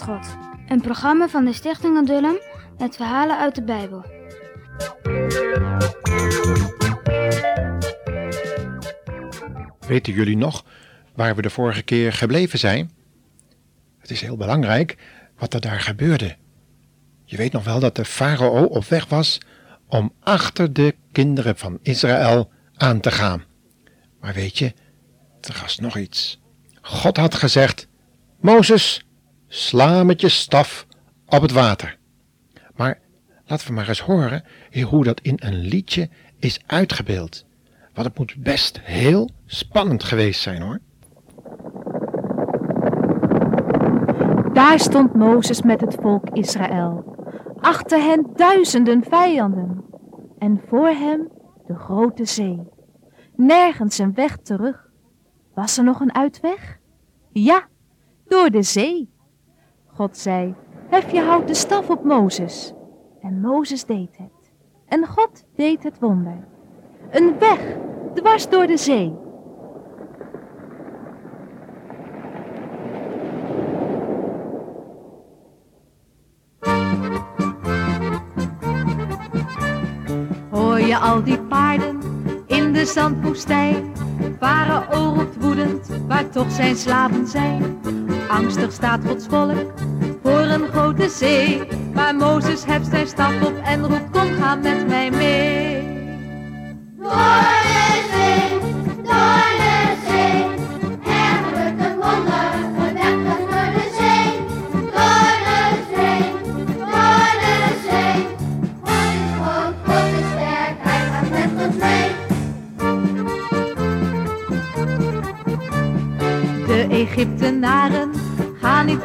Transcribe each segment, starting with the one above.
God. Een programma van de Stichting Adullam met verhalen uit de Bijbel. Weten jullie nog waar we de vorige keer gebleven zijn? Het is heel belangrijk wat er daar gebeurde. Je weet nog wel dat de farao op weg was om achter de kinderen van Israël aan te gaan. Maar weet je, er was nog iets. God had gezegd: Mozes, sla met je staf op het water. Maar laten we maar eens horen hoe dat in een liedje is uitgebeeld. Want het moet best heel spannend geweest zijn hoor. Daar stond Mozes met het volk Israël. Achter hen duizenden vijanden. En voor hem de grote zee. Nergens een weg terug. Was er nog een uitweg? Ja, door de zee. God zei, hef je houten staf op Mozes. En Mozes deed het. En God deed het wonder. Een weg, dwars door de zee. Hoor je al die paarden in de zandwoestijn? Farao roept woedend, waar toch zijn slaven zijn. Angstig staat Gods volk voor een grote zee. Maar Mozes hebt zijn stap op en roept, kom ga met mij mee. Door de zee,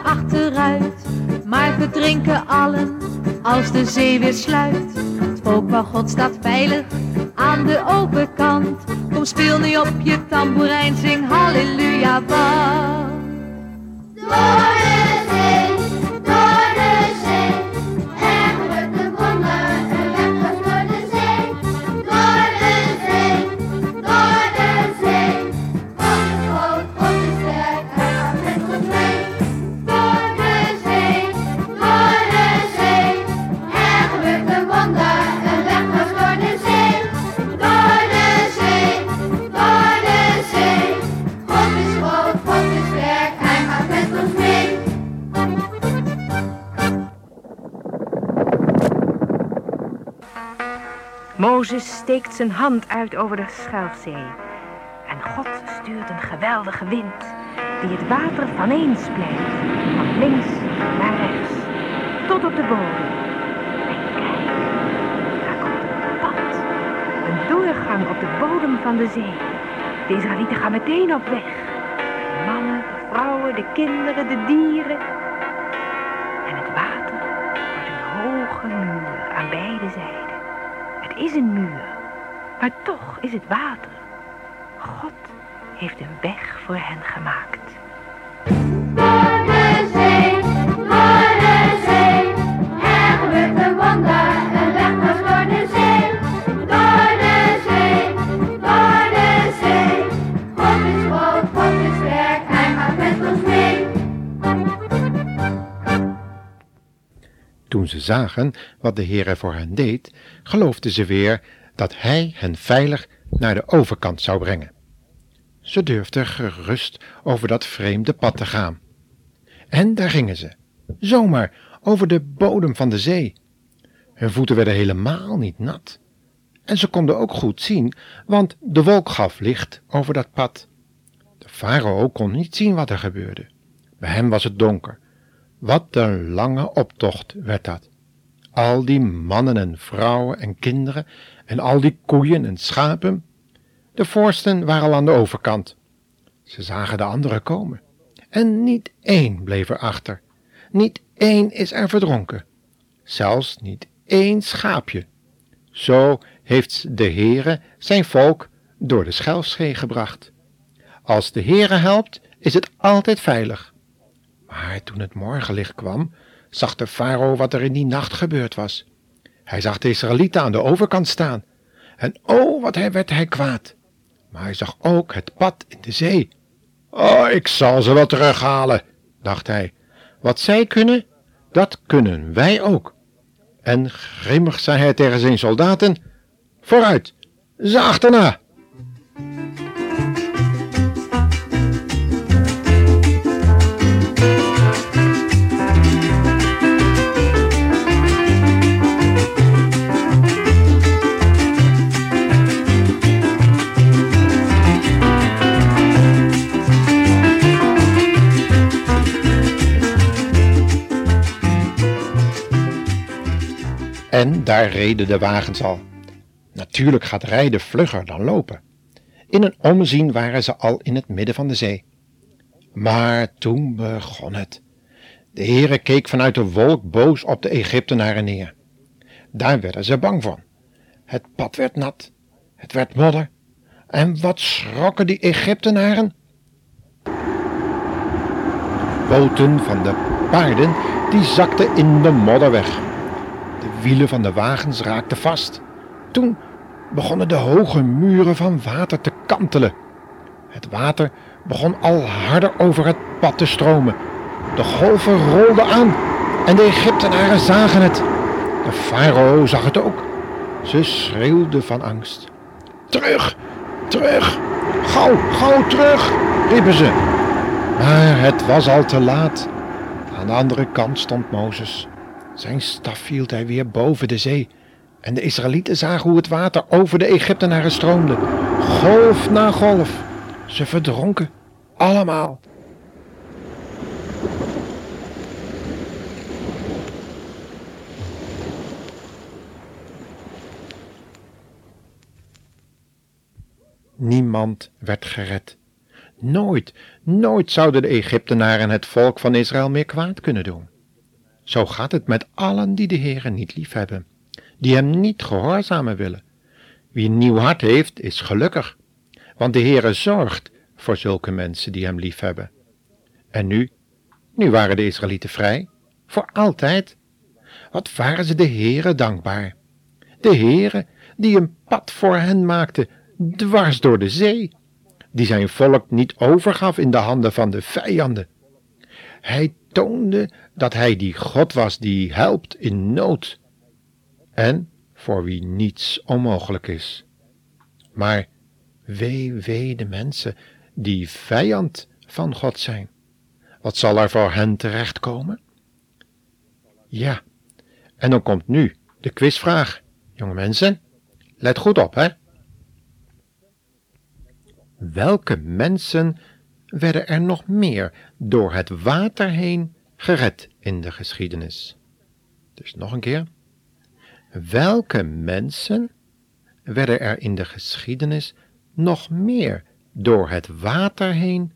achteruit, maar verdrinken allen als de zee weer sluit. Het God staat veilig aan de overkant. Kom speel nu op je tamboerijn, zing halleluja, want Mozes steekt zijn hand uit over de Schelfzee. En God stuurt een geweldige wind die het water vaneensplijt, van links naar rechts, tot op de bodem. En kijk, daar komt een pad, een doorgang op de bodem van de zee. De Israëlieten gaan meteen op weg. De mannen, de vrouwen, de kinderen, de dieren. En het water wordt een hoge muur aan beide zijden. Is een muur, maar toch is het water. God heeft een weg voor hen gemaakt. Toen ze zagen wat de Heere voor hen deed, geloofden ze weer dat hij hen veilig naar de overkant zou brengen. Ze durfden gerust over dat vreemde pad te gaan. En daar gingen ze, zomaar over de bodem van de zee. Hun voeten werden helemaal niet nat. En ze konden ook goed zien, want de wolk gaf licht over dat pad. De farao kon niet zien wat er gebeurde. Bij hem was het donker. Wat een lange optocht werd dat. Al die mannen en vrouwen en kinderen en al die koeien en schapen. De voorsten waren al aan de overkant. Ze zagen de anderen komen. En niet één bleef er achter. Niet één is er verdronken. Zelfs niet één schaapje. Zo heeft de Heere zijn volk door de Schelfzee gebracht. Als de Heere helpt, is het altijd veilig. Maar toen het morgenlicht kwam, zag de farao wat er in die nacht gebeurd was. Hij zag de Israëlieten aan de overkant staan. En oh, wat hij werd hij kwaad. Maar hij zag ook het pad in de zee. Oh, ik zal ze wel terughalen, dacht hij. Wat zij kunnen, dat kunnen wij ook. En grimmig zei hij tegen zijn soldaten: Vooruit, ze achterna! Daar reden de wagens al. Natuurlijk gaat rijden vlugger dan lopen. In een omzien waren ze al in het midden van de zee. Maar toen begon het. De Heere keek vanuit de wolk boos op de Egyptenaren neer. Daar werden ze bang van. Het pad werd nat, het werd modder. En wat schrokken die Egyptenaren? Boten van de paarden, die zakten in de modder weg. Wielen van de wagens raakten vast. Toen begonnen de hoge muren van water te kantelen. Het water begon al harder over het pad te stromen. De golven rolden aan en de Egyptenaren zagen het. De farao zag het ook. Ze schreeuwde van angst. Terug, terug, gauw, gauw terug, riepen ze. Maar het was al te laat. Aan de andere kant stond Mozes. Zijn staf hield hij weer boven de zee. En de Israëlieten zagen hoe het water over de Egyptenaren stroomde. Golf na golf. Ze verdronken. Allemaal. Niemand werd gered. Nooit, nooit zouden de Egyptenaren het volk van Israël meer kwaad kunnen doen. Zo gaat het met allen die de Heere niet liefhebben, die hem niet gehoorzamen willen. Wie een nieuw hart heeft, is gelukkig, want de Heere zorgt voor zulke mensen die hem liefhebben. En nu, nu waren de Israëlieten vrij, voor altijd. Wat waren ze de Heere dankbaar. De Heere die een pad voor hen maakte, dwars door de zee, die zijn volk niet overgaf in de handen van de vijanden. Hij toonde dat hij die God was die helpt in nood en voor wie niets onmogelijk is. Maar wee, wee de mensen die vijand van God zijn. Wat zal er voor hen terechtkomen? Ja, en dan komt nu de quizvraag, jonge mensen. Let goed op, hè? Welke mensen werden er nog meer door het water heen gered in de geschiedenis? Dus nog een keer. Welke mensen werden er in de geschiedenis nog meer door het water heen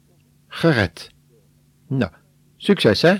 gered? Nou, succes hè!